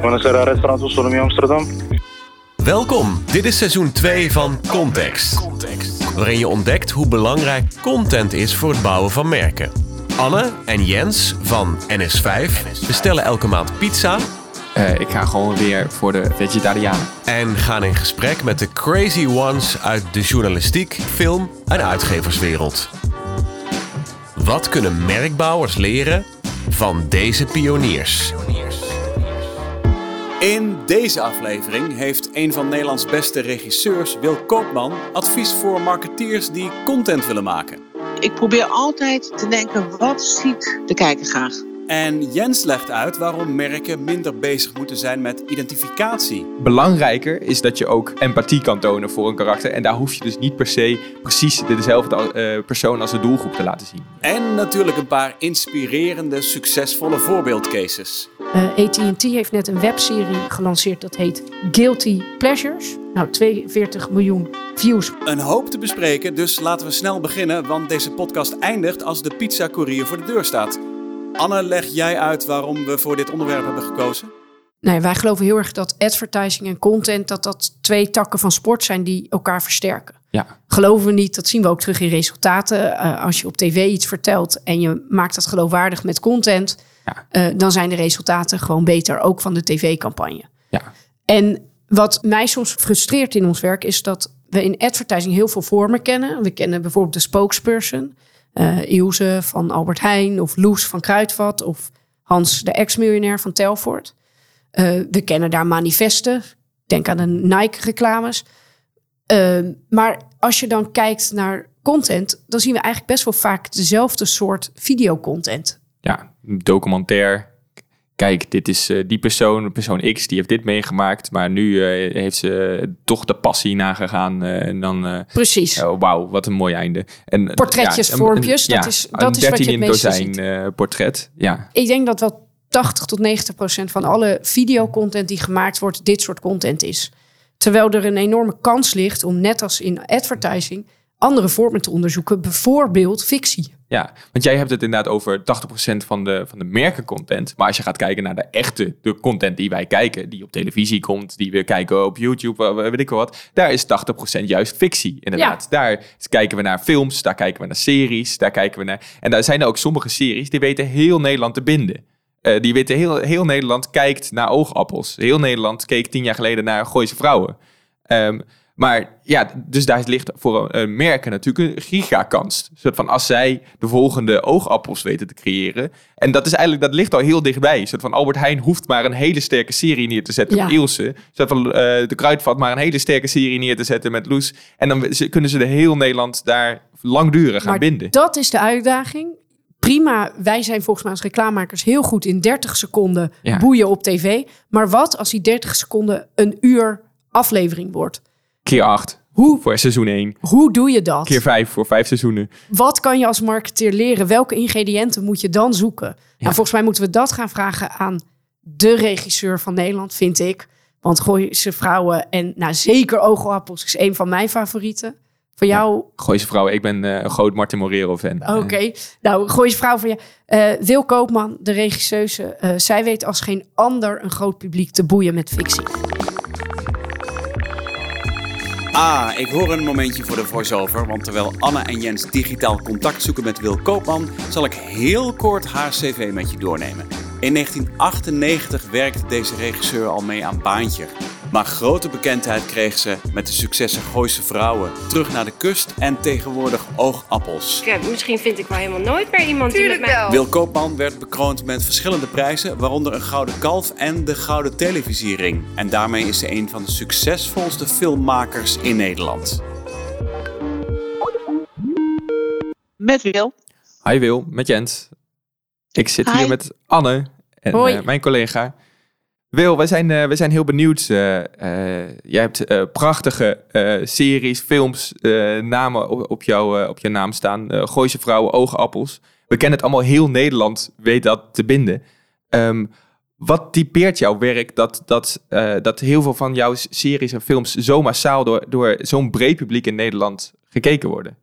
Buonasera, restaurant Autonomie Amsterdam. Welkom, dit is seizoen 2 van Context. Waarin je ontdekt hoe belangrijk content is voor het bouwen van merken. Anne en Jens van NS5 bestellen elke maand pizza Eh, ik ga gewoon weer voor de vegetarianen. en gaan in gesprek met de crazy ones uit de journalistiek, film en uitgeverswereld. Wat kunnen merkbouwers leren van deze pioniers? In deze aflevering heeft een van Nederlands beste regisseurs, Wil Koopman, advies voor marketeers die content willen maken. Ik probeer altijd te denken, wat ziet de kijker graag? En Jens legt uit waarom merken minder bezig moeten zijn met identificatie. Belangrijker is dat je ook empathie kan tonen voor een karakter. En daar hoef je dus niet per se precies dezelfde eh, persoon als de doelgroep te laten zien. En natuurlijk een paar inspirerende, succesvolle voorbeeldcases. Eh, AT&T heeft net een webserie gelanceerd dat heet Guilty Pleasures. Nou, 42 miljoen views. Een hoop te bespreken, dus laten we snel beginnen, want deze podcast eindigt als de pizza-courier voor de deur staat. Anne, leg jij uit waarom we voor dit onderwerp hebben gekozen? Nee, wij geloven heel erg dat advertising en content... dat dat twee takken van sport zijn die elkaar versterken. Ja, Geloven we niet, dat zien we ook terug in resultaten. Eh, als je op tv iets vertelt en je maakt dat geloofwaardig met content... Ja. eh, dan zijn de resultaten gewoon beter, ook van de tv-campagne. ja. En wat mij soms frustreert in ons werk is dat we in advertising heel veel vormen kennen. We kennen bijvoorbeeld de spokesperson, Ilse van Albert Heijn of Loes van Kruidvat of Hans de ex-miljonair van Telfort. Eh, we kennen daar manifesten. Denk aan de Nike-reclames. Maar als je dan kijkt naar content, dan zien we eigenlijk best wel vaak dezelfde soort videocontent. Ja. documentair. Kijk, dit is eh, die persoon, persoon X, die heeft dit meegemaakt. Maar nu eh, heeft ze toch de passie nagegaan. eh, en dan, eh, Precies. oh, wauw, wat een mooi einde. En, eh, Portretjes, ja, vormpjes, dat ja, is- dat is wat je 13 het meeste dozijn eh, portret. Ja, Ik denk dat wel 80 tot 90 procent van alle videocontent die gemaakt wordt, dit soort content is. Terwijl er een enorme kans ligt om, net als in advertising, andere vormen te onderzoeken. Bijvoorbeeld fictie. Ja, want jij hebt het inderdaad over 80% van de, van de merkencontent. Maar als je gaat kijken naar de echte de content die wij kijken, die op televisie komt, die we kijken op YouTube, weet ik wel wat, daar is 80% juist fictie, inderdaad. Daar kijken we naar films, daar kijken we naar series, daar kijken we naar... En daar zijn er ook sommige series die weten heel Nederland te binden. Eh, die weten heel, heel Nederland kijkt naar oogappels. Heel Nederland keek tien jaar geleden naar Gooise Vrouwen. Ehm, maar ja, dus daar ligt voor een, merken natuurlijk een gigakans. Soort van als zij de volgende oogappels weten te creëren. En dat is eigenlijk, dat ligt al heel dichtbij. Soort van Albert Heijn hoeft maar een hele sterke serie neer te zetten Ja. met Ilse. Soort van eh, de Kruidvat maar een hele sterke serie neer te zetten met Loes. En dan kunnen ze de heel Nederland daar langdurig maar binden. dat is de uitdaging. Prima, wij zijn volgens mij als reclamemakers heel goed in 30 seconden Ja. boeien op tv. Maar wat als die 30 seconden een uur aflevering wordt? Keer acht Hoe, voor seizoen 1. hoe doe je dat? Keer vijf voor vijf seizoenen. Wat kan je als marketeer leren? Welke ingrediënten moet je dan zoeken? Nou, volgens mij moeten we dat gaan vragen aan de regisseur van Nederland, vind ik. Want Gooise Vrouwen en nou, zeker Oogappels is een van mijn favorieten. Voor jou, Gooise vrouwen, ik ben eh, een groot Martin Morero fan. oké. Nou, Gooise Vrouw van jou. Eh, Wil Koopman, de regisseuse, eh, zij weet als geen ander een groot publiek te boeien met fictie. Ah, ik hoor een momentje voor de voice-over, want terwijl Anne en Jens digitaal contact zoeken met Wil Koopman, zal ik heel kort haar cv met je doornemen. In 1998 werkte deze regisseur al mee aan Baantje. Maar grote bekendheid kreeg ze met de successen Gooise Vrouwen, Terug naar de Kust en tegenwoordig Oogappels. Ja, misschien vind ik wel helemaal nooit meer iemand die met mij... Wil Koopman werd bekroond met verschillende prijzen, waaronder een Gouden Kalf en de Gouden Televisiering. En daarmee is ze een van de succesvolste filmmakers in Nederland. Met Wil. Hi Wil, met Jens. Ik zit Hi. hier met Anne en Hoi. eh, mijn collega. Wil, wij zijn, eh, wij zijn heel benieuwd. eh eh, jij hebt prachtige series, films, namen op, op, jou, op je naam staan. Gooise vrouwen, oogappels. We kennen het allemaal, heel Nederland weet dat te binden. Ehm, wat typeert jouw werk dat, dat, dat heel veel van jouw series en films zo massaal door, door zo'n breed publiek in Nederland gekeken worden?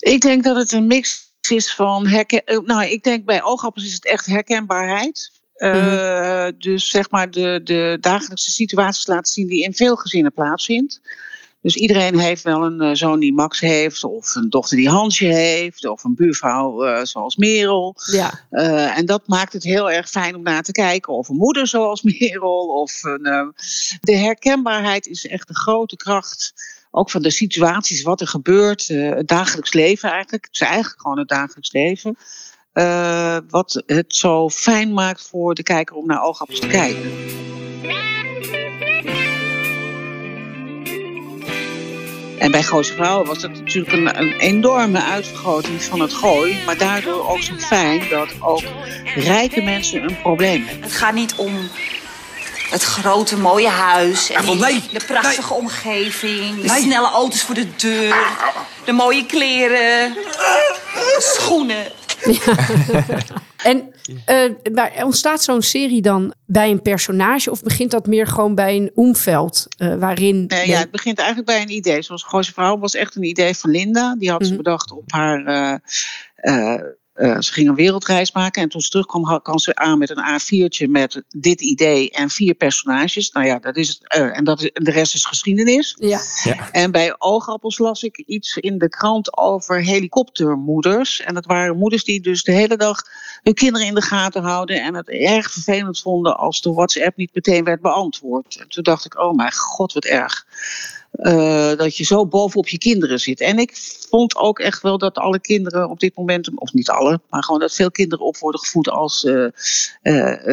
Ik denk dat het een mix is van herken... Nou, ik denk bij oogappels is het echt herkenbaarheid. Eh, Mhm. Dus zeg maar de, de dagelijkse situaties laten zien die in veel gezinnen plaatsvindt. Dus iedereen heeft wel een eh, zoon die Max heeft, of een dochter die Hansje heeft, of een buurvrouw eh, zoals Merel. Ja, Eh, en dat maakt het heel erg fijn om naar te kijken. Of een moeder zoals Merel. Of een, eh, de herkenbaarheid is echt een grote kracht. Ook van de situaties, wat er gebeurt. eh, het dagelijks leven eigenlijk. Het is eigenlijk gewoon het dagelijks leven. Eh, wat het zo fijn maakt voor de kijker om naar oogappels te kijken. En bij Gooise Vrouwen was dat natuurlijk een, een enorme uitvergroting van het gooi. Maar daardoor ook zo fijn dat ook rijke mensen een probleem hebben. Het gaat niet om het grote mooie huis. En Ah, nee. de prachtige omgeving. De snelle auto's voor de deur. De mooie kleren. Schoenen. en eh, maar ontstaat zo'n serie dan bij een personage of begint dat meer gewoon bij een omveld eh, waarin... Nee, ja, het begint eigenlijk bij een idee. Zoals Gooise Vrouw was echt een idee van Linda. Die had ze Mhm. bedacht op haar... eh, eh, ze ging een wereldreis maken en toen ze terugkwam kwam ze aan met een A4'tje met dit idee en vier personages. Nou ja, dat is het. eh, en dat is, de rest is geschiedenis. Ja. En bij Oogappels las ik iets in de krant over helikoptermoeders. En dat waren moeders die dus de hele dag hun kinderen in de gaten houden. En het erg vervelend vonden als de WhatsApp niet meteen werd beantwoord. En toen dacht ik, oh mijn god, wat erg. Eh, dat je zo bovenop je kinderen zit. En ik vond ook echt wel dat alle kinderen op dit moment, of niet alle, maar gewoon dat veel kinderen op worden gevoed als eh, eh,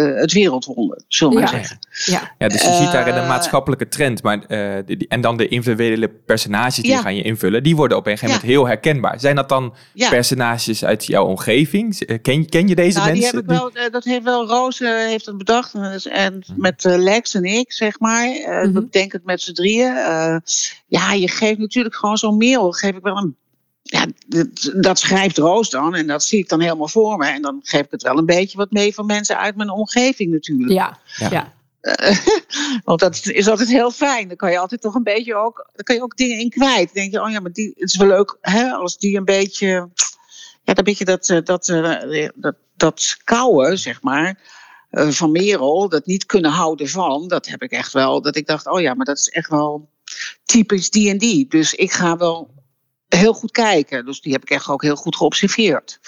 eh, het wereldwonder, zullen we maar Ja. zeggen. Ja. Ja, dus je ziet daar een maatschappelijke trend. Maar, eh, die- die- en dan de individuele personages die Ja. gaan je invullen. Die worden op een gegeven Ja. moment heel herkenbaar. Zijn dat dan Ja. personages uit jouw omgeving? Ken, ken je deze Nou, die mensen? heb ik wel, dat heeft wel Roos heeft het bedacht. En, en met Lex en ik, zeg maar. eh Mhm. We bedenken het met z'n drieën. Ja, je geeft natuurlijk gewoon zo'n merel. Geef ik wel een. Ja, dat, dat schrijft Roos dan. En dat zie ik dan helemaal voor me. En dan geef ik het wel een beetje wat mee van mensen uit mijn omgeving natuurlijk. Ja. Ja. Eh, want dat is altijd heel fijn. Dan kan je altijd toch een beetje ook, dan kan je ook dingen in kwijt. Dan denk je, oh ja, maar die, het is wel leuk hè, als die een beetje, ja, dan beetje dat, eh, dat, eh, dat, dat kouwen, zeg maar, eh, van Merel, dat niet kunnen houden van, dat heb ik echt wel, dat ik dacht, oh ja, maar dat is echt wel typisch die en die. Dus ik ga wel heel goed kijken. Dus die heb ik echt ook heel goed geobserveerd.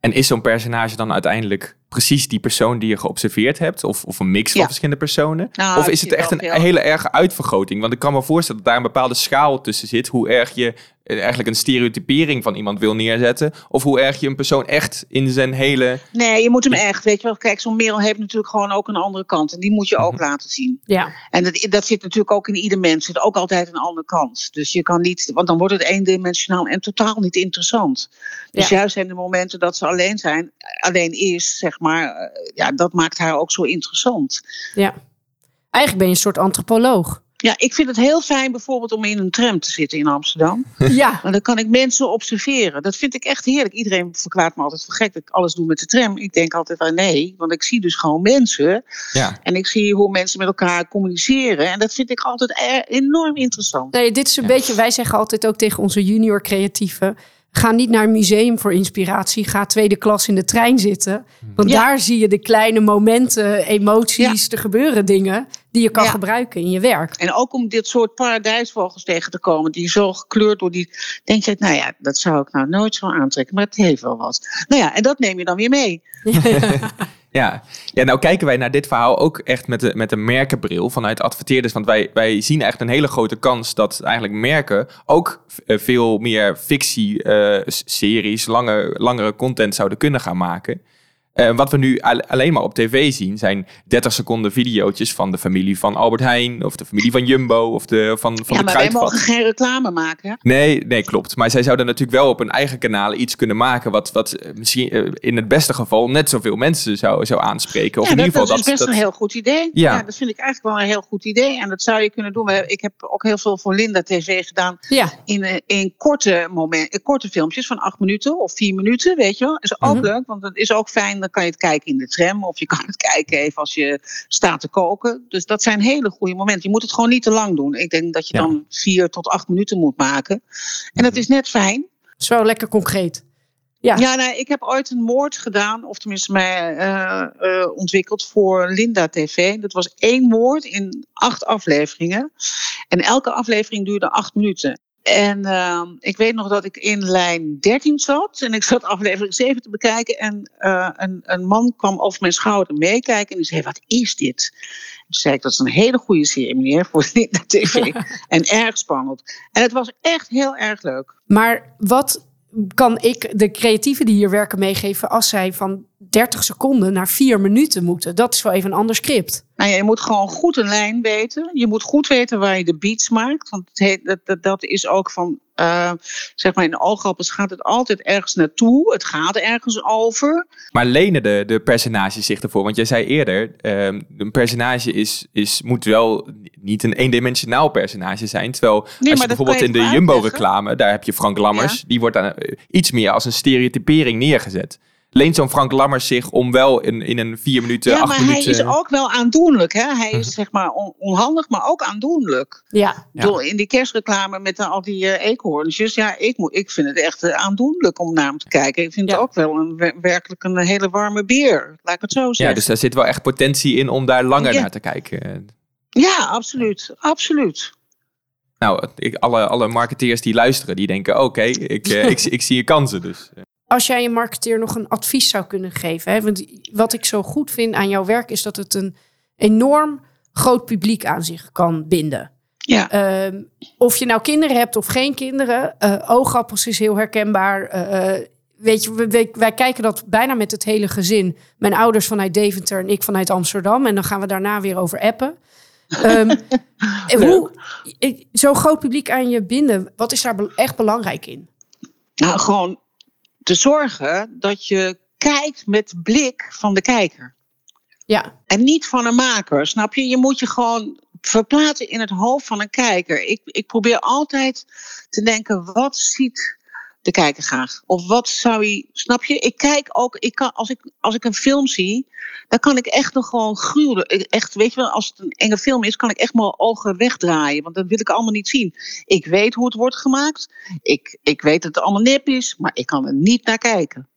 En is zo'n personage dan uiteindelijk precies die persoon die je geobserveerd hebt? Of, of een mix van Ja. verschillende personen? Nou, of is het echt een hele erge uitvergroting? Want ik kan me voorstellen dat daar een bepaalde schaal tussen zit. Hoe erg je eigenlijk een stereotypering van iemand wil neerzetten. Of hoe erg je een persoon echt in zijn hele... Nee, je moet hem echt, weet je wel. Kijk, zo'n Merel heeft natuurlijk gewoon ook een andere kant. En die moet je ook laten zien. Ja. En dat, dat zit natuurlijk ook in ieder mens. zit ook altijd een andere kant. Dus je kan niet, want dan wordt het eendimensionaal en totaal niet interessant. Dus Ja. juist zijn de momenten dat ze alleen zijn, alleen is, zeg maar, eh, ja, dat maakt haar ook zo interessant. ja. Eigenlijk ben je een soort antropoloog. Ja, ik vind het heel fijn bijvoorbeeld om in een tram te zitten in Amsterdam. Ja. Dan kan ik mensen observeren. Dat vind ik echt heerlijk. Iedereen verklaart me altijd voor gek dat ik alles doe met de tram. Ik denk altijd aan nee, want ik zie dus gewoon mensen. Ja. En ik zie hoe mensen met elkaar communiceren. En dat vind ik altijd e- enorm interessant. Nee, dit is een beetje, wij zeggen altijd ook tegen onze junior creatieven. Ga niet naar een museum voor inspiratie. Ga tweede klas in de trein zitten. Want Ja. daar zie je de kleine momenten, emoties, er gebeuren dingen die je kan Ja. gebruiken in je werk. En ook om dit soort paradijsvogels tegen te komen, die zo gekleurd door die. Denk je, nou ja, dat zou ik nou nooit zo aantrekken, maar het heeft wel wat. Nou ja, en dat neem je dan weer mee. Ja. ja, nou kijken wij naar dit verhaal ook echt met, de, met een merkenbril vanuit adverteerders. Want wij, wij zien echt een hele grote kans dat eigenlijk merken ook eh, veel meer fictie-series, lange, langere content zouden kunnen gaan maken. Eh, wat we nu al- alleen maar op tv zien zijn 30 seconden videootjes van de familie van Albert Heijn of de familie van Jumbo of de, van, van ja, de maar wij mogen geen reclame maken. hè? Nee, nee, klopt. Maar zij zouden natuurlijk wel op hun eigen kanalen iets kunnen maken. wat, wat eh, misschien eh, in het beste geval net zoveel mensen zou, zou aanspreken. Of ja, in dat, ieder geval dat is best dat. een heel goed idee. Ja. Ja. dat vind ik eigenlijk wel een heel goed idee. En dat zou je kunnen doen. Ik heb ook heel veel voor Linda TV gedaan. Ja, In, in korte, moment, in korte filmpjes van acht minuten of vier minuten, weet je wel. is ook Mhm. leuk, want dat is ook fijn. Dan kan je het kijken in de tram of je kan het kijken even als je staat te koken. Dus dat zijn hele goede momenten. Je moet het gewoon niet te lang doen. Ik denk dat je Ja. dan vier tot acht minuten moet maken. En dat is net fijn. zo lekker concreet. Ja. Ja, nee, ik heb ooit een moord gedaan, of tenminste mij eh, eh, ontwikkeld voor Linda TV. Dat was één moord in acht afleveringen. En elke aflevering duurde acht minuten. En uh, ik weet nog dat ik in lijn 13 zat. En ik zat aflevering 7 te bekijken. En uh, een, een, man kwam over mijn schouder meekijken. En die zei, wat is dit? Toen zei ik, dat is een hele goede serie, meneer, voor Linda TV. en erg spannend. En het was echt heel erg leuk. Maar wat kan ik de creatieven die hier werken meegeven als zij van 30 seconden naar 4 minuten moeten? Dat is wel even een ander script. Nou ja, je moet gewoon goed een lijn weten. Je moet goed weten waar je de beats maakt. Want het heet, dat, dat, dat is ook van, uh, zeg maar in de oogappels gaat het altijd ergens naartoe. Het gaat ergens over. Maar lenen de, de personages zich ervoor? Want jij zei eerder, uh, een personage is, is, moet wel niet een eendimensionaal personage zijn. Terwijl Nee, als je bijvoorbeeld in de Jumbo-reclame, daar heb je Frank Lammers. Ja. Die wordt dan eh, iets meer als een stereotypering neergezet. Leent zo'n Frank Lammers zich om wel in, in een vier minuten, ja, acht maar minuten... hij is ook wel aandoenlijk. Hè? Hij Mhm. is zeg maar on- onhandig, maar ook aandoenlijk. Ja. Bedoel, In die kerstreclame met al die eh, eekhoorntjes. Ja, ik, moet, ik vind het echt eh, aandoenlijk om naar hem te kijken. Ik vind Ja. het ook wel een, wer- werkelijk een hele warme beer. Laat ik het zo zeggen. Ja, dus daar zit wel echt potentie in om daar langer Ja. naar te kijken. Ja, absoluut. Absoluut. Nou, ik, alle, alle marketeers die luisteren, die denken, oké, ik, eh, ik, ik zie je kansen dus. Als jij een marketeer nog een advies zou kunnen geven. Hè? Want wat ik zo goed vind aan jouw werk is dat het een enorm groot publiek aan zich kan binden. Ja. Ehm, of je nou kinderen hebt of geen kinderen. eh oogappels is heel herkenbaar. eh, eh, weet je, wij kijken dat bijna met het hele gezin. Mijn ouders vanuit Deventer en ik vanuit Amsterdam. En dan gaan we daarna weer over appen. Ehm, hoe zo'n groot publiek aan je binden, wat is daar echt belangrijk in? Nou, gewoon te zorgen dat je kijkt met blik van de kijker. Ja, En niet van een maker, snap je? Je moet je gewoon verplaatsen in het hoofd van een kijker. Ik, ik probeer altijd te denken, wat ziet de kijker graag? Of wat zou hij, snap je? Ik kijk ook, ik kan, als, ik, als ik een film zie, dan kan ik echt nog gewoon gruwelen. Echt, weet je wel, als het een enge film is, kan ik echt mijn ogen wegdraaien. Want dat wil ik allemaal niet zien. Ik weet hoe het wordt gemaakt. Ik, ik weet dat het allemaal nep is, maar ik kan er niet naar kijken.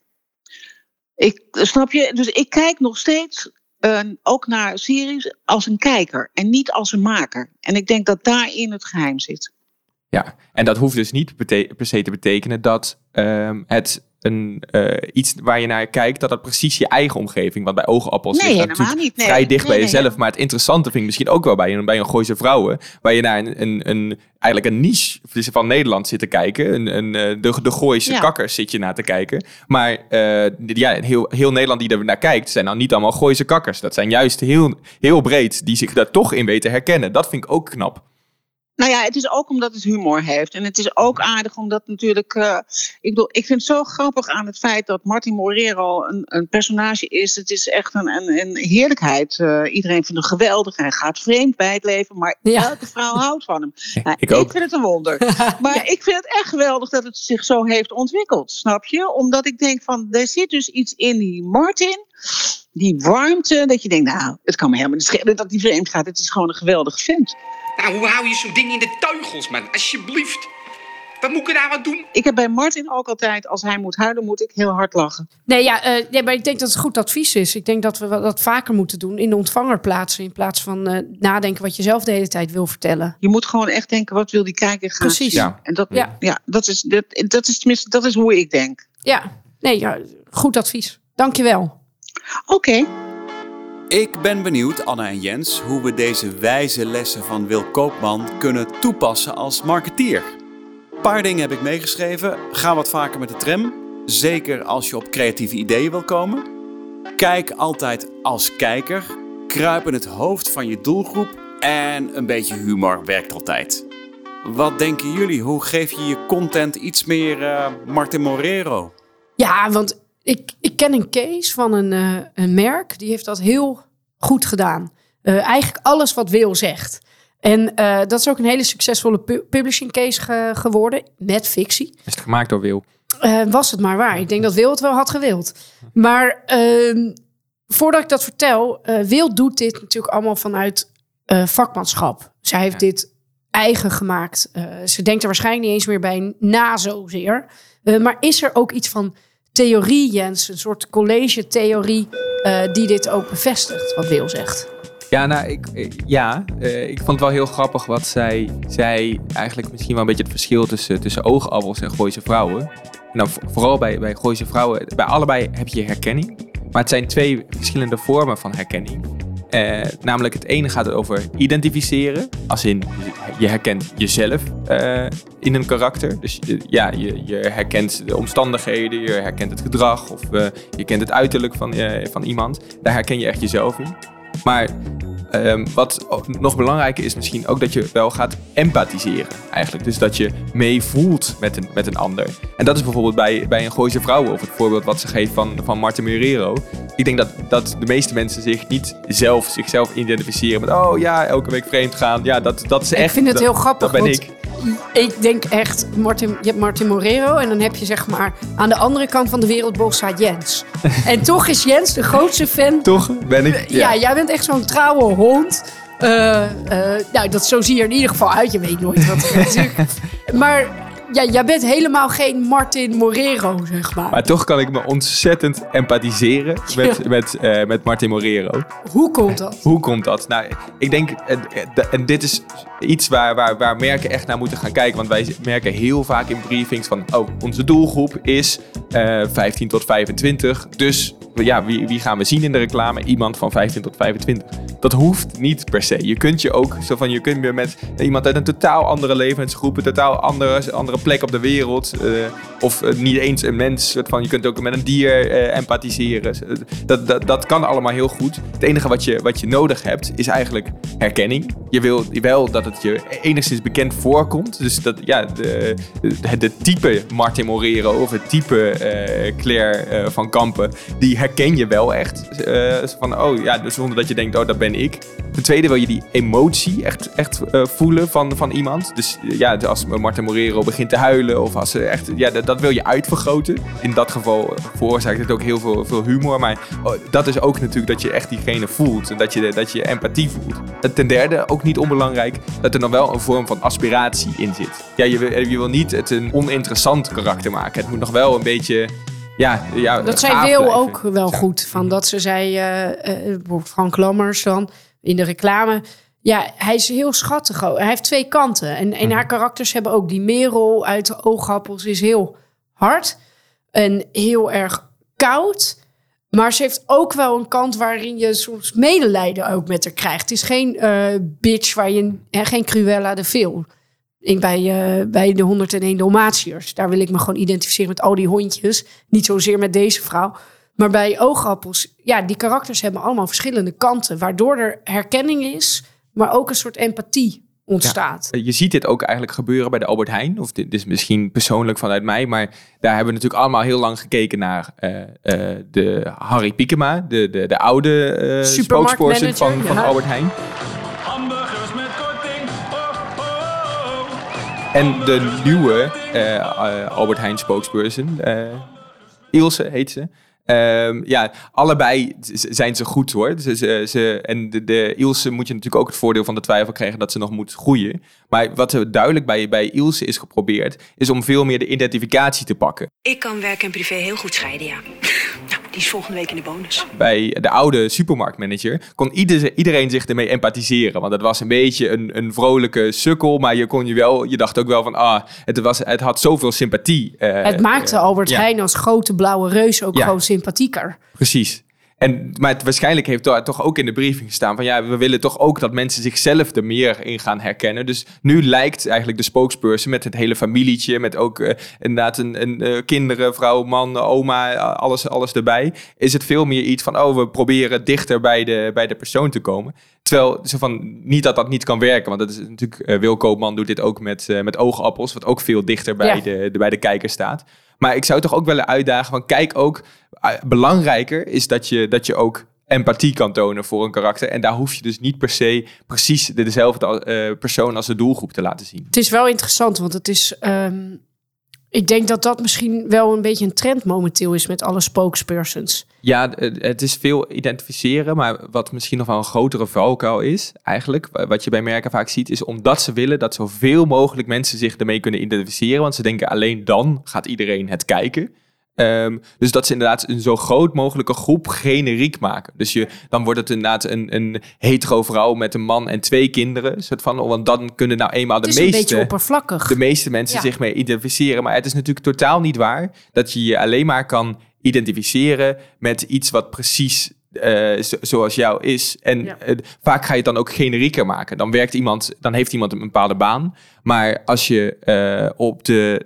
Ik, snap je? Dus ik kijk nog steeds eh, ook naar series als een kijker en niet als een maker. En ik denk dat daarin het geheim zit. Ja, en dat hoeft dus niet per se te betekenen dat ehm, het een, eh, iets waar je naar kijkt, dat dat precies je eigen omgeving, want bij oogappels Nee, ligt dat helemaal natuurlijk niet. Nee, vrij dicht nee, bij jezelf. Maar het interessante vind ik misschien ook wel bij een, bij een Gooise Vrouwen, waar je naar een, een, een, eigenlijk een niche van Nederland zit te kijken. Een, een, eh, de, de Gooise Ja. kakkers zit je naar te kijken. Maar eh, ja, heel, heel Nederland die er naar kijkt, zijn dan niet allemaal Gooise kakkers. Dat zijn juist heel, heel breed, die zich daar toch in weten herkennen. Dat vind ik ook knap. Nou ja, het is ook omdat het humor heeft. En het is ook aardig omdat natuurlijk... eh, ik bedoel, ik vind het zo grappig aan het feit dat Martin Morero een, een personage is. Het is echt een, een, een heerlijkheid. Eh, iedereen vindt hem geweldig. Hij gaat vreemd bij het leven. Maar Ja. elke vrouw houdt van hem. Nou, ik ook. vind het een wonder. Maar ik vind het echt geweldig dat het zich zo heeft ontwikkeld. Snap je? Omdat ik denk van, er zit dus iets in die Martin. Die warmte. Dat je denkt, nou, het kan me helemaal niet schelen dat hij vreemd gaat. Het is gewoon een geweldige vent. Nou, hoe hou je zo'n ding in de teugels, man? Alsjeblieft. Wat moet ik er nou aan doen? Ik heb bij Martin ook altijd, als hij moet huilen, moet ik heel hard lachen. Nee, ja, eh, nee, maar ik denk dat het goed advies is. Ik denk dat we dat vaker moeten doen in de ontvanger plaatsen. In plaats van eh, nadenken wat je zelf de hele tijd wil vertellen. Je moet gewoon echt denken, wat wil die kijker gaan Precies. zien? Ja. En dat, Ja. ja. dat, is, dat, dat is tenminste, dat is hoe ik denk. Ja, nee, ja, goed advies. Dankjewel. Oké. Ik ben benieuwd, Anne en Jens, hoe we deze wijze lessen van Wil Koopman kunnen toepassen als marketeer. Een paar dingen heb ik meegeschreven. Ga wat vaker met de tram. Zeker als je op creatieve ideeën wil komen. Kijk altijd als kijker. Kruip in het hoofd van je doelgroep. En een beetje humor werkt altijd. Wat denken jullie? Hoe geef je je content iets meer eh, Martin Morero? Ja, want ik, ik ken een case van een, eh, een merk. Die heeft dat heel goed gedaan. Eh, eigenlijk alles wat Wil zegt. En eh, dat is ook een hele succesvolle pu- publishing case ge- geworden. Met fictie. Is het gemaakt door Wil? Was het maar waar. Ik denk dat Wil het wel had gewild. Maar ehm, voordat ik dat vertel, Wil doet dit natuurlijk allemaal vanuit vakmanschap. Zij heeft dit eigen gemaakt. Ze denkt er waarschijnlijk niet eens meer bij na zozeer. Maar is er ook iets van theorie, Jens, een soort college-theorie, eh, die dit ook bevestigt, wat Wil zegt. Ja, nou, ik, ja eh, ik vond het wel heel grappig wat zij zei. Eigenlijk misschien wel een beetje het verschil tussen, tussen oogappels en Gooise vrouwen. En vooral bij, bij Gooise vrouwen, bij allebei heb je herkenning. Maar het zijn twee verschillende vormen van herkenning. Eh, namelijk het ene gaat over identificeren. Als in, je herkent jezelf eh, in een karakter. Dus eh, ja, je, je, herkent de omstandigheden, je herkent het gedrag of je kent het uiterlijk van, van iemand. Daar herken je echt jezelf in. Maar ehm, wat nog belangrijker is misschien ook dat je wel gaat empathiseren eigenlijk. Dus dat je meevoelt met een, met een ander. En dat is bijvoorbeeld bij, bij een Gooise Vrouwen of het voorbeeld wat ze geeft van, van Martin Merero. Ik denk dat, dat de meeste mensen zich niet zelf, zichzelf identificeren met oh ja, elke week vreemd gaan. Ja, dat, dat is echt... Ik vind het dat- heel grappig. Dat ben ik. Ik denk echt, Martin, je hebt Martin Morero en dan heb je zeg maar aan de andere kant van de wereldbol staat Jens. en toch is Jens de grootste fan. Toch ben ik... Ja, jij bent echt zo'n trouwe hond. Eh, eh, nou, dat, zo zie je er in ieder geval uit. Je weet nooit wat. Maar ja, jij bent helemaal geen Martin Morero, zeg maar. Maar toch kan ik me ontzettend empathiseren met, Ja. met, eh, met Martin Morero. Hoe komt dat? Hoe komt dat? Nou, ik denk, en, en dit is iets waar, waar, waar merken echt naar moeten gaan kijken. Want wij merken heel vaak in briefings van, oh, onze doelgroep is eh 15 tot 25. Dus ja, wie, wie gaan we zien in de reclame? Iemand van 15 tot 25. Dat hoeft niet per se. Je kunt je ook, zo van, je kunt weer met iemand uit een totaal andere levensgroep, een totaal andere, andere plek op de wereld. eh, of eh, niet eens een mens. Van, je kunt ook met een dier eh, empathiseren. Dat, dat, dat kan allemaal heel goed. Het enige wat je, wat je nodig hebt is eigenlijk herkenning. Je wil wel dat het je enigszins bekend voorkomt. Dus dat ja, de, de, type Martin Morero of het type Claire van Kampen, die herken je wel echt. Van, oh ja, dus zonder dat je denkt, oh dat ben ik. Ten tweede wil je die emotie echt, echt voelen van, van iemand. Dus ja, als Martin Morero begint te huilen of als ze echt, ja, dat, dat wil je uitvergroten. In dat geval veroorzaakt het ook heel veel, veel humor. Maar oh, dat is ook natuurlijk dat je echt diegene voelt. En dat je, dat je empathie voelt. En ten derde, ook niet onbelangrijk, dat er nog wel een vorm van aspiratie in zit. Ja, je, wil- je wil niet het een oninteressant karakter maken. Het moet nog wel een beetje... Ja, ja, Dat gaaf Wil blijven. ook wel goed. Van dat ze zei, eh, eh, Frank Lammers dan, in de reclame. Ja, hij is heel schattig. ook. Hij heeft twee kanten. En, en haar karakters hebben ook die Merel uit de oogappels is heel hard. En heel erg koud. Maar ze heeft ook wel een kant waarin je soms medelijden ook met haar krijgt. Het is geen eh, bitch waar je, hè, geen Cruella de Vil. Ik bij, eh, bij de 101 Dalmatiërs. Daar wil ik me gewoon identificeren met al die hondjes. Niet zozeer met deze vrouw. Maar bij oogappels, ja, die karakters hebben allemaal verschillende kanten. Waardoor er herkenning is, maar ook een soort empathie ontstaat. Je ziet dit ook eigenlijk gebeuren bij de Albert Heijn. Of dit is misschien persoonlijk vanuit mij. Maar daar hebben we natuurlijk allemaal heel lang gekeken naar eh, eh, de Harry Piekema. De, de, de oude eh spokesperson van, van. Albert Heijn. En de nieuwe Albert Heijn spokesperson, eh, Ilse heet ze. Ehm, ja, allebei zijn ze goed hoor. Ze, ze- en de, de Ilse moet je natuurlijk ook het voordeel van de twijfel krijgen dat ze nog moet groeien. Maar wat er duidelijk bij, bij Ilse is geprobeerd, is om veel meer de identificatie te pakken. Ik kan werk en privé heel goed scheiden, ja. Die is volgende week in de bonus. bij de oude supermarktmanager kon ieder, iedereen zich ermee empathiseren. Want het was een beetje een, een vrolijke sukkel, maar je, kon je, wel, je dacht ook wel van, ah, het, was, het had zoveel sympathie. eh, het maakte eh, Albert ja, Heijn als grote blauwe reus ook Ja. gewoon sympathieker. Precies. En, maar het, waarschijnlijk heeft daar toch ook in de briefing gestaan van ja, we willen toch ook dat mensen zichzelf er meer in gaan herkennen. Dus nu lijkt eigenlijk de spokesperson met het hele familietje, met ook eh, inderdaad een, een eh, kinderen, vrouw, man, oma, alles, alles erbij. Is het veel meer iets van oh, we proberen dichter bij de, bij de persoon te komen. Terwijl zo van niet dat dat niet kan werken, want dat is natuurlijk eh, Wil Koopman doet dit ook met, met oogappels, wat ook veel dichter bij, Ja. de, de, bij de kijker staat. Maar ik zou toch ook willen uitdagen van kijk ook, eh, belangrijker is dat je, dat je ook empathie kan tonen voor een karakter. En daar hoef je dus niet per se precies de- dezelfde eh, persoon als de doelgroep te laten zien. Het is wel interessant, want het is. ehm, ik denk dat dat misschien wel een beetje een trend momenteel is met alle spokespersons. Ja, het is veel identificeren, maar wat misschien nog wel een grotere valkuil is, eigenlijk, wa- wat je bij merken vaak ziet, is omdat ze willen dat zoveel mogelijk mensen zich ermee kunnen identificeren, want ze denken alleen dan gaat iedereen het kijken. Ehm, dus dat ze inderdaad een zo groot mogelijke groep generiek maken. Dus je, dan wordt het inderdaad een, een hetero vrouw met een man en twee kinderen. Soort van, want dan kunnen nou eenmaal de een meeste, de meeste mensen Ja. zich mee identificeren. Maar het is natuurlijk totaal niet waar dat je je alleen maar kan identificeren met iets wat precies eh, zo- zoals jou is. En Ja. eh, vaak ga je het dan ook generieker maken. Dan werkt iemand, dan heeft iemand een bepaalde baan. Maar als je eh, op de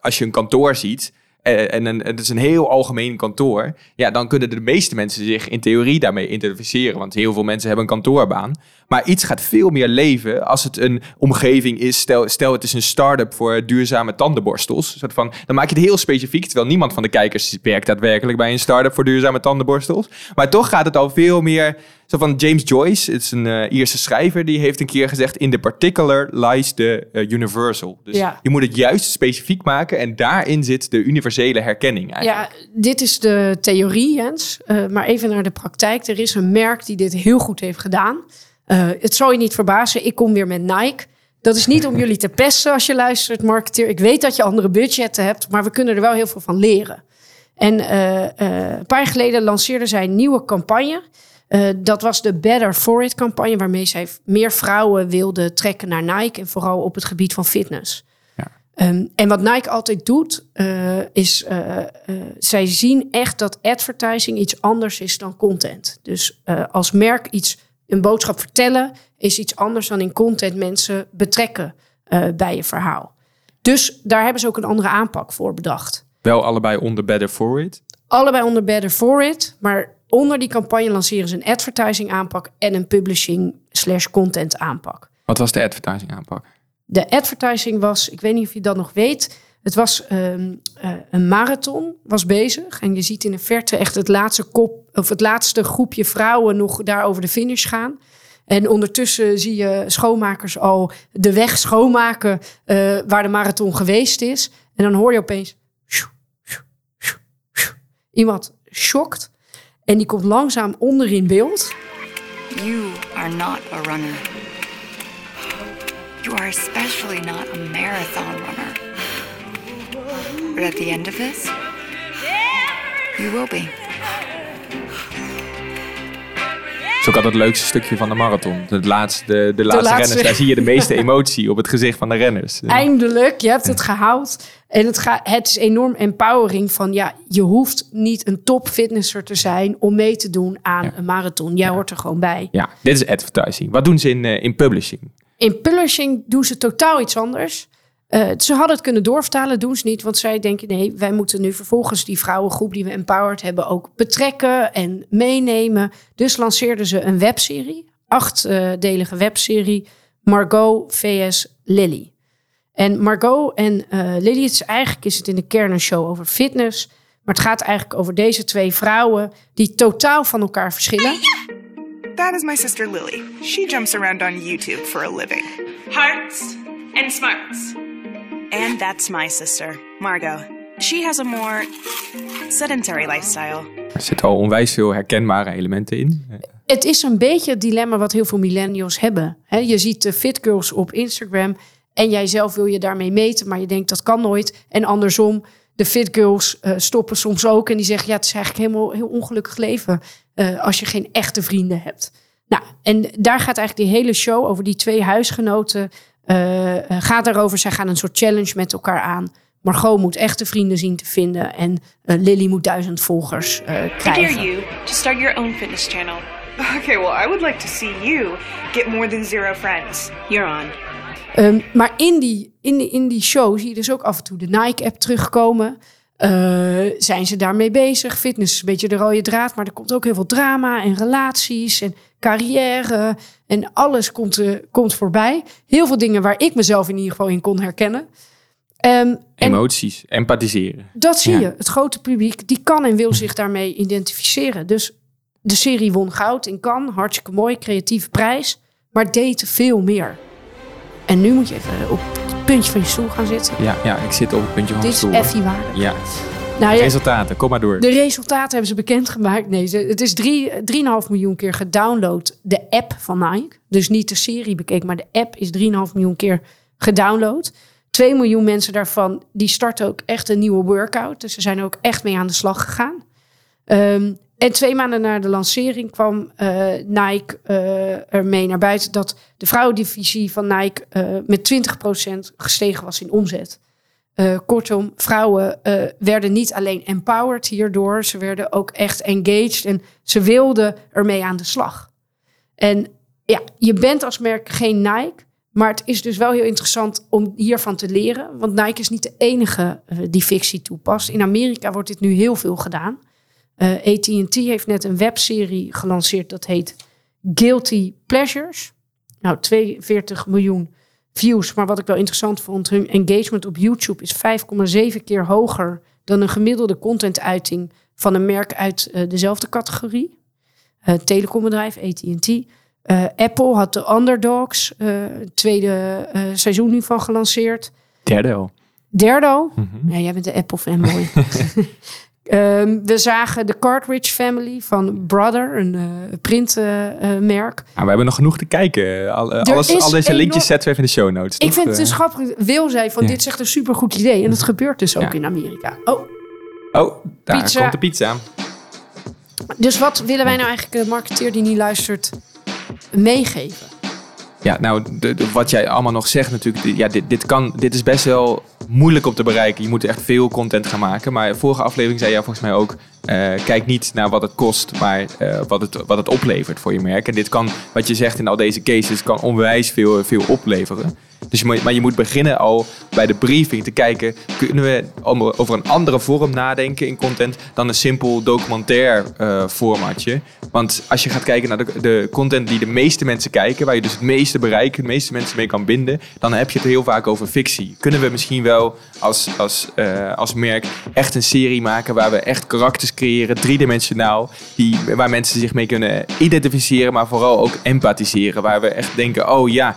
als je een kantoor ziet. Eh, en een, het is een heel algemeen kantoor. Ja, dan kunnen de meeste mensen zich in theorie daarmee identificeren. Want heel veel mensen hebben een kantoorbaan. Maar iets gaat veel meer leven als het een omgeving is. Stel, stel het is een start-up voor duurzame tandenborstels. Soort van, dan maak je het heel specifiek. Terwijl niemand van de kijkers werkt daadwerkelijk bij een start-up voor duurzame tandenborstels. Maar toch gaat het al veel meer. Zo van James Joyce, het is een eh, Ierse schrijver, die heeft een keer gezegd: In the particular lies the eh, universal. Dus Ja. je moet het juist specifiek maken en daarin zit de universele herkenning eigenlijk. Ja, dit is de theorie, Jens. Eh, maar even naar de praktijk. Er is een merk die dit heel goed heeft gedaan. Het zal je niet verbazen, ik kom weer met Nike. Dat is niet om jullie te pesten als je luistert, marketeer. Ik weet dat je andere budgetten hebt, maar we kunnen er wel heel veel van leren. En een paar jaar geleden lanceerden zij een nieuwe campagne. Eh, dat was de Better For It campagne, waarmee zij meer vrouwen wilden trekken naar Nike. En vooral op het gebied van fitness. Ehm, en wat Nike altijd doet, eh, is eh, zij zien echt dat advertising iets anders is dan content. Dus als merk iets, een boodschap vertellen, is iets anders dan in content mensen betrekken bij je verhaal. Dus daar hebben ze ook een andere aanpak voor bedacht. Wel allebei onder Better For It. Allebei onder Better For It, maar onder die campagne lanceren ze een advertising aanpak en een publishing slash content aanpak. Wat was de advertising aanpak? De advertising was, ik weet niet of je dat nog weet. Het was ehm, eh, een marathon, was bezig. En je ziet in de verte echt het laatste kop, of het laatste groepje vrouwen nog daar over de finish gaan. En ondertussen zie je schoonmakers al de weg schoonmaken eh, waar de marathon geweest is. En dan hoor je opeens iemand shocked. En die komt langzaam onder in beeld. You are not a runner. You are especially not a marathon runner. But at the end of this, you will be. Is ook altijd het leukste stukje van de marathon. Het laatste, de, de laatste, laatste. renners, daar zie je de meeste emotie op het gezicht van de renners. Eindelijk, je hebt het gehaald. En het, gaat, het is enorm empowering van ja, je hoeft niet een top fitnesser te zijn om mee te doen aan een marathon. Jij hoort er gewoon bij. Ja, dit is advertising. Wat doen ze in, eh, in publishing? In publishing doen ze totaal iets anders. Eh, ze hadden het kunnen doorvertalen, doen ze niet. Want zij denken, nee, wij moeten nu vervolgens die vrouwengroep die we empowered hebben ook betrekken en meenemen. Dus lanceerden ze een webserie, achtdelige webserie, Margot vs. Lily. En Margot en eh, Lily, het is eigenlijk is het in de kern een show over fitness. Maar het gaat eigenlijk over deze twee vrouwen die totaal van elkaar verschillen. That is my sister Lily. She jumps around on YouTube for a living. Hearts and smarts. And that's my sister, Margot. She has a more sedentary lifestyle. Er zitten al onwijs veel herkenbare elementen in. Het is een beetje het dilemma wat heel veel millennials hebben. Hè, je ziet de fit girls op Instagram en jij zelf wil je daarmee meten, maar je denkt dat kan nooit. En andersom, de fit girls eh, stoppen soms ook en die zeggen ja, het is eigenlijk helemaal heel ongelukkig leven eh, als je geen echte vrienden hebt. Nou, en daar gaat eigenlijk die hele show over die twee huisgenoten. Eh, gaat daarover, zij gaan een soort challenge met elkaar aan. Margot moet echte vrienden zien te vinden en eh, Lily moet duizend volgers I krijgen. dare you to start your own fitness channel. Okay, well, I would like to see you get more than zero friends. You're on. Ehm, maar in die, in, die, in die show zie je dus ook af en toe de Nike-app terugkomen. Eh, zijn ze daarmee bezig? Fitness is een beetje de rode draad, maar er komt ook heel veel drama en relaties en carrière. En alles komt, eh, komt voorbij. Heel veel dingen waar ik mezelf in ieder geval in kon herkennen. Ehm, en Emoties, empathiseren. dat zie Ja. je. Het grote publiek die kan en wil zich daarmee identificeren. Dus de serie won goud in Cannes. Hartstikke mooi, creatieve prijs. Maar deed veel meer. En nu moet je even op puntje van je stoel gaan zitten. Ja, ja, ik zit op het puntje van Dit de is stoel. effie waardig. Ja. Nou, ja, Resultaten, kom maar door. de resultaten hebben ze bekendgemaakt. Nee, het is drie- 3,5 miljoen keer gedownload. De app van Nike. Dus niet de serie bekeken, maar de app is 3,5 miljoen keer gedownload. 2 miljoen mensen daarvan, die starten ook echt een nieuwe workout. Dus ze zijn ook echt mee aan de slag gegaan. Ehm, en twee maanden na de lancering kwam uh, Nike uh, ermee naar buiten dat de vrouwendivisie van Nike uh, met 20% gestegen was in omzet. kortom, vrouwen werden niet alleen empowered hierdoor, ze werden ook echt engaged en ze wilden ermee aan de slag. En ja, je bent als merk geen Nike, maar het is dus wel heel interessant om hiervan te leren, want Nike is niet de enige die fictie toepast. In Amerika wordt dit nu heel veel gedaan. Uh, AT&T heeft net een webserie gelanceerd dat heet Guilty Pleasures. Nou, 42 miljoen views. Maar wat ik wel interessant vond, hun engagement op YouTube is 5,7 keer hoger dan een gemiddelde contentuiting van een merk uit uh, dezelfde categorie. Uh, telecombedrijf, AT&T. Apple had de Underdogs, tweede seizoen nu van gelanceerd. Derde al. Derde al? Mm -hmm. Ja, jij bent de Apple fanboy. Um, we zagen de Cartridge Family van Brother, een uh, printmerk. Uh, we hebben nog genoeg te kijken. Al, uh, alles, al deze linkjes zetten we even in de show notes. Ik vind het dus grappig. Wil zei van ja. dit is echt een supergoed idee. En dat gebeurt dus ook ja. in Amerika. Oh, oh daar pizza. komt de pizza. Dus wat willen wij nou eigenlijk de marketeer die niet luistert meegeven? Ja, nou, de, de, wat jij allemaal nog zegt natuurlijk. Ja, dit, dit, kan, dit is best wel moeilijk om te bereiken. Je moet echt veel content gaan maken. Maar vorige aflevering zei jij volgens mij ook... Uh, kijk niet naar wat het kost, maar uh, wat, het, wat het oplevert voor je merk. En dit kan, wat je zegt in al deze cases, kan onwijs veel, veel opleveren. Dus je moet, maar je moet beginnen al bij de briefing te kijken... kunnen we over een andere vorm nadenken in content... dan een simpel documentair uh, formatje. Want als je gaat kijken naar de, de, content die de meeste mensen kijken... waar je dus het meeste bereikt, de meeste mensen mee kan binden... dan heb je het heel vaak over fictie. Kunnen we misschien wel als, als, uh, als merk echt een serie maken... waar we echt karakters creëren, driedimensionaal... Die, waar mensen zich mee kunnen identificeren... maar vooral ook empathiseren. Waar we echt denken, oh ja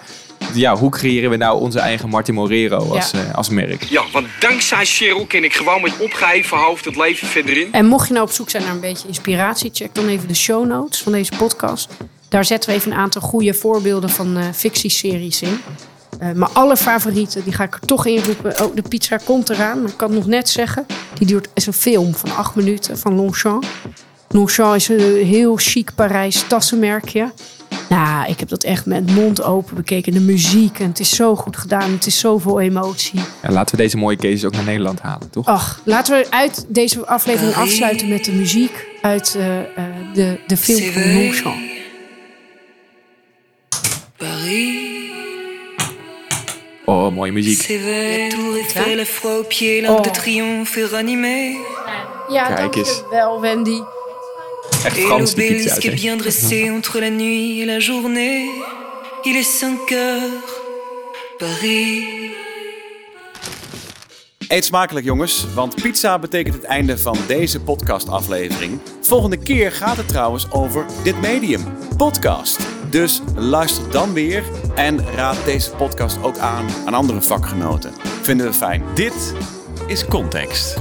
ja, hoe creëren we nou onze eigen Martin Morero als, ja. uh, als merk? Ja, want dankzij Cheryl kan ik gewoon met opgeheven hoofd het leven verder in. En mocht je nou op zoek zijn naar een beetje inspiratie, check dan even de show notes van deze podcast. Daar zetten we even een aantal goede voorbeelden van uh, fictieseries in. Uh, maar alle favorieten, die ga ik er toch inroepen. Oh, de pizza komt eraan, maar ik kan het nog net zeggen. Die duurt, is een film van acht minuten van Longchamp. Longchamp is een heel chic Parijs tassenmerkje. Nou, ik heb dat echt met mond open bekeken. De muziek en het is zo goed gedaan. Het is zoveel emotie. Ja, laten we deze mooie cases ook naar Nederland halen, toch? Ach, laten we uit deze aflevering afsluiten met de muziek uit uh, uh, de, de film van Longchamp. Oh, mooie muziek. Ja, ja Kijk eens. wel, Wendy. Echt Frans die pizza. est bien dressé entre la nuit et la journée. Il est 5 heures, Paris. Eet smakelijk jongens, want pizza betekent het einde van deze podcastaflevering. Volgende keer gaat het trouwens over dit medium, podcast. Dus luister dan weer en raad deze podcast ook aan aan andere vakgenoten. Vinden we fijn. Dit is Context.